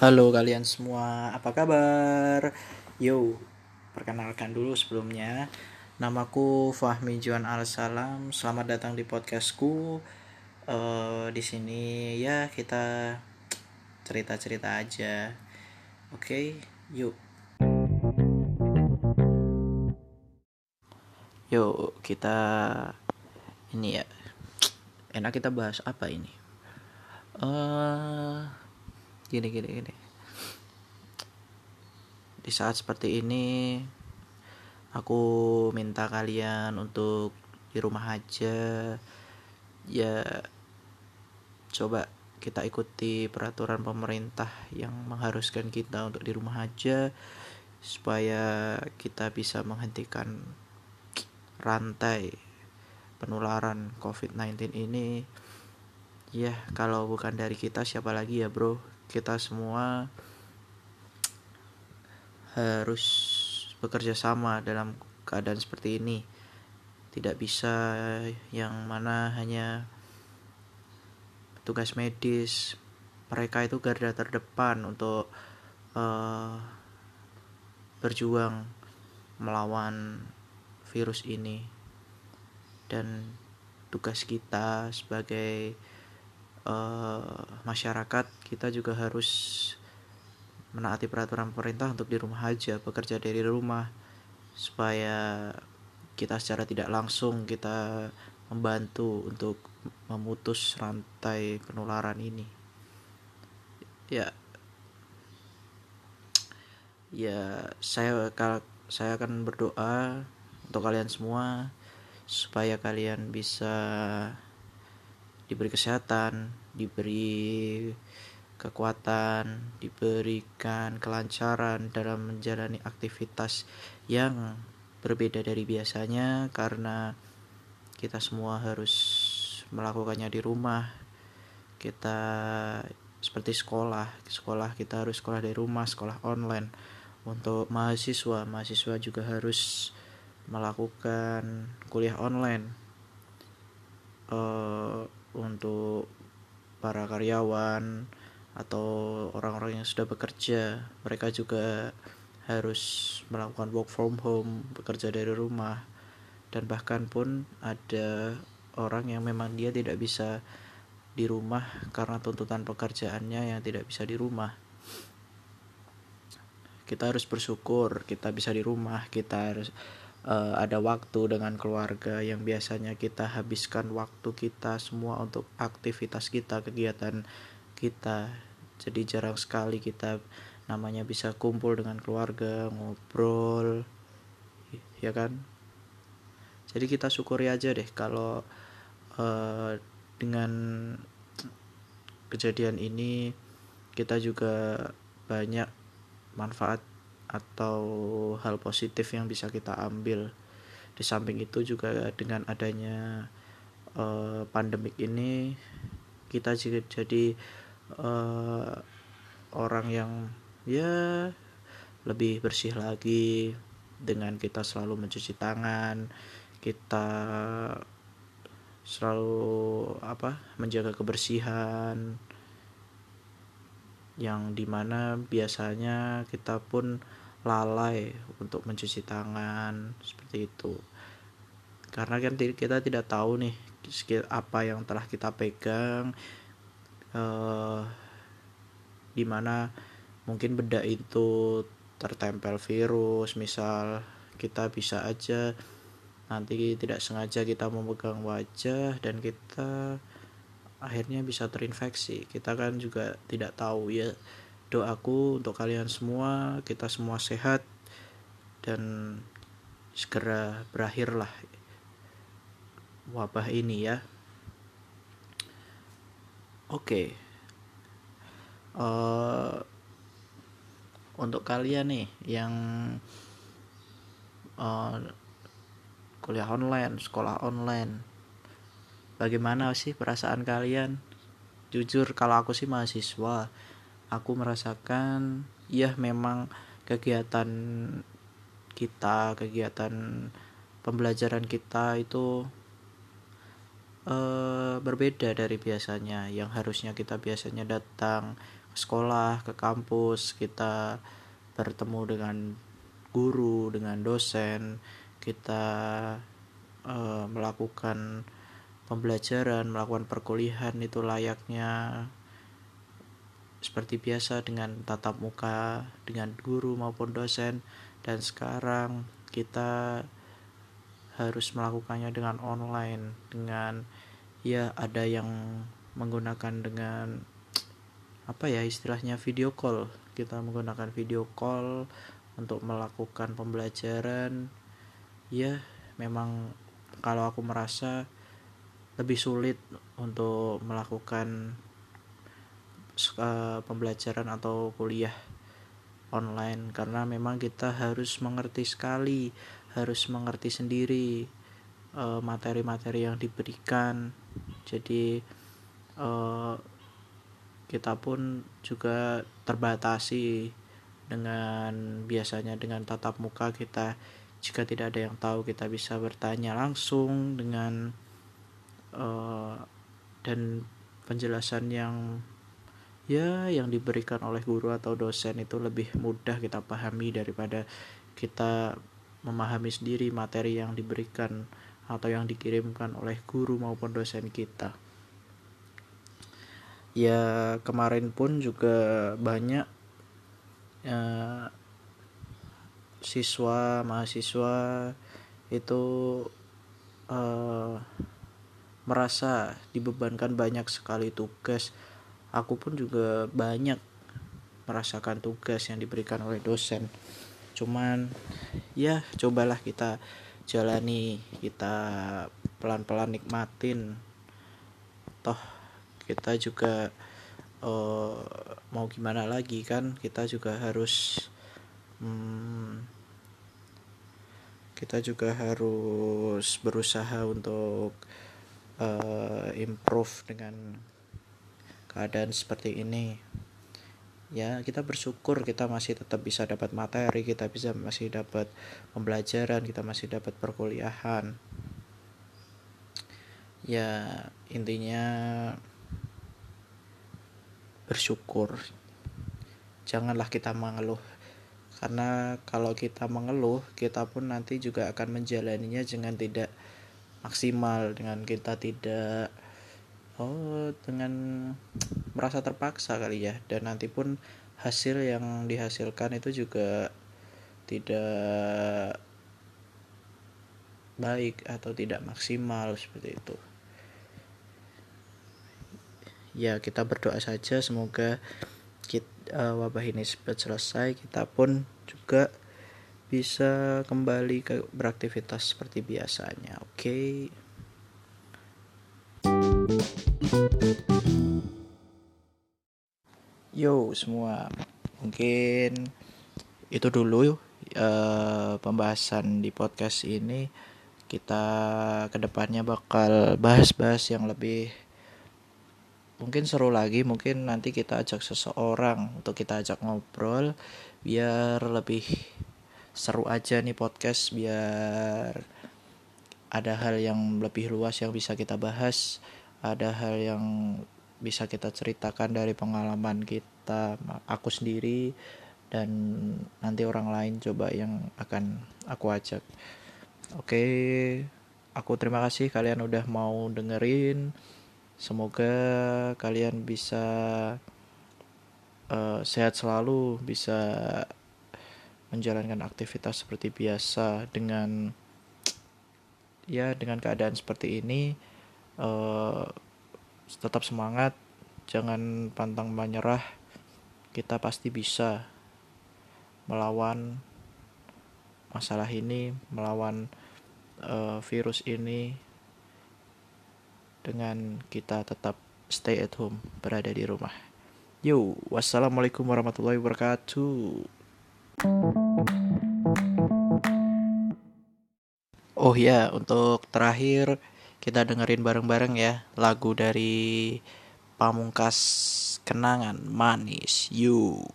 Halo kalian semua, apa kabar? Yo, perkenalkan dulu sebelumnya. Namaku Fahmi Juan Al Salam. Selamat datang di podcastku. Uh, di sini ya kita cerita-cerita aja. Oke, okay, yuk. Yuk, kita ini ya. Enak kita bahas apa ini? Uh, gini gini gini. Di saat seperti ini aku minta kalian untuk di rumah aja. Ya coba kita ikuti peraturan pemerintah yang mengharuskan kita untuk di rumah aja supaya kita bisa menghentikan rantai penularan COVID-19 ini. Ya kalau bukan dari kita siapa lagi ya bro kita semua harus bekerja sama dalam keadaan seperti ini. Tidak bisa yang mana hanya tugas medis. Mereka itu garda terdepan untuk uh, berjuang melawan virus ini. Dan tugas kita sebagai uh, masyarakat kita juga harus menaati peraturan pemerintah untuk di rumah aja bekerja dari rumah supaya kita secara tidak langsung kita membantu untuk memutus rantai penularan ini. Ya ya saya saya akan berdoa untuk kalian semua supaya kalian bisa diberi kesehatan, diberi kekuatan, diberikan kelancaran dalam menjalani aktivitas yang berbeda dari biasanya karena kita semua harus melakukannya di rumah. Kita seperti sekolah, sekolah kita harus sekolah dari rumah, sekolah online. Untuk mahasiswa, mahasiswa juga harus melakukan kuliah online. Uh, untuk para karyawan atau orang-orang yang sudah bekerja. Mereka juga harus melakukan work from home bekerja dari rumah. Dan bahkan pun ada orang yang memang dia tidak bisa di rumah karena tuntutan pekerjaannya yang tidak bisa di rumah. Kita harus bersyukur kita bisa di rumah kita harus uh, ada waktu dengan keluarga yang biasanya kita habiskan waktu kita semua untuk aktivitas kita, kegiatan kita. Jadi jarang sekali kita namanya bisa kumpul dengan keluarga, ngobrol, ya kan? Jadi kita syukuri aja deh kalau uh, dengan kejadian ini kita juga banyak manfaat atau hal positif yang bisa kita ambil. Di samping itu juga dengan adanya uh, pandemik ini kita juga jadi uh, orang yang ya lebih bersih lagi. Dengan kita selalu mencuci tangan kita selalu apa menjaga kebersihan yang di mana biasanya kita pun lalai untuk mencuci tangan seperti itu. Karena kan kita tidak tahu nih apa yang telah kita pegang eh, di mana mungkin beda itu tertempel virus misal kita bisa aja nanti tidak sengaja kita memegang wajah dan kita akhirnya bisa terinfeksi. Kita kan juga tidak tahu ya doaku untuk kalian semua kita semua sehat dan segera berakhirlah wabah ini ya. Oke. Okay. uh, eh, untuk kalian nih yang uh, kuliah online sekolah online bagaimana sih perasaan kalian? Jujur kalau aku sih mahasiswa aku merasakan ya memang kegiatan kita kegiatan pembelajaran kita itu uh, berbeda dari biasanya. Yang harusnya kita biasanya datang sekolah ke kampus kita bertemu dengan guru dengan dosen kita uh, melakukan pembelajaran melakukan perkuliahan itu layaknya seperti biasa dengan tatap muka dengan guru maupun dosen. Dan sekarang kita harus melakukannya dengan online dengan ya ada yang menggunakan dengan apa ya istilahnya video call. Kita menggunakan video call untuk melakukan pembelajaran. Ya memang kalau aku merasa lebih sulit untuk melakukan uh, pembelajaran atau kuliah online karena memang kita harus mengerti sekali harus mengerti sendiri eh, materi-materi uh, yang diberikan. Jadi uh, kita pun juga terbatasi dengan biasanya dengan tatap muka kita. Jika tidak ada yang tahu kita bisa bertanya langsung dengan uh, dan penjelasan yang ya yang diberikan oleh guru atau dosen itu lebih mudah kita pahami daripada kita memahami sendiri materi yang diberikan atau yang dikirimkan oleh guru maupun dosen kita. Ya kemarin pun juga banyak ya, siswa mahasiswa itu uh, merasa dibebankan banyak sekali tugas aku pun juga banyak merasakan tugas yang diberikan oleh dosen. Cuman ya cobalah kita jalani kita pelan-pelan nikmatin. Toh kita juga uh, mau gimana lagi kan kita juga harus hmm, kita juga harus berusaha untuk uh, improve dengan keadaan seperti ini. Ya kita bersyukur kita masih tetap bisa dapat materi kita bisa masih dapat pembelajaran kita masih dapat perkuliahan. Ya intinya bersyukur. Janganlah kita mengeluh karena kalau kita mengeluh kita pun nanti juga akan menjalaninya dengan tidak maksimal dengan kita tidak oh dengan merasa terpaksa kali ya. Dan nanti pun hasil yang dihasilkan itu juga tidak baik atau tidak maksimal seperti itu. Ya kita berdoa saja. Semoga kita, uh, wabah ini cepat selesai. Kita pun juga bisa kembali ke beraktivitas seperti biasanya. Oke. okay? Yo semua, mungkin itu dulu uh, pembahasan di podcast ini. Kita ke depannya bakal bahas-bahas yang lebih mungkin seru lagi. Mungkin nanti kita ajak seseorang untuk kita ajak ngobrol biar lebih seru aja nih podcast biar ada hal yang lebih luas yang bisa kita bahas ada hal yang bisa kita ceritakan dari pengalaman kita aku sendiri dan nanti orang lain coba yang akan aku ajak. Oke aku terima kasih kalian udah mau dengerin. Semoga kalian bisa uh, sehat selalu bisa menjalankan aktivitas seperti biasa dengan ya dengan keadaan seperti ini uh, tetap semangat jangan pantang menyerah kita pasti bisa melawan masalah ini melawan uh, virus ini dengan kita tetap stay at home berada di rumah. Yo wassalamualaikum warahmatullahi wabarakatuh. Oh ya untuk terakhir kita dengerin bareng-bareng ya lagu dari Pamungkas Kenangan Manis You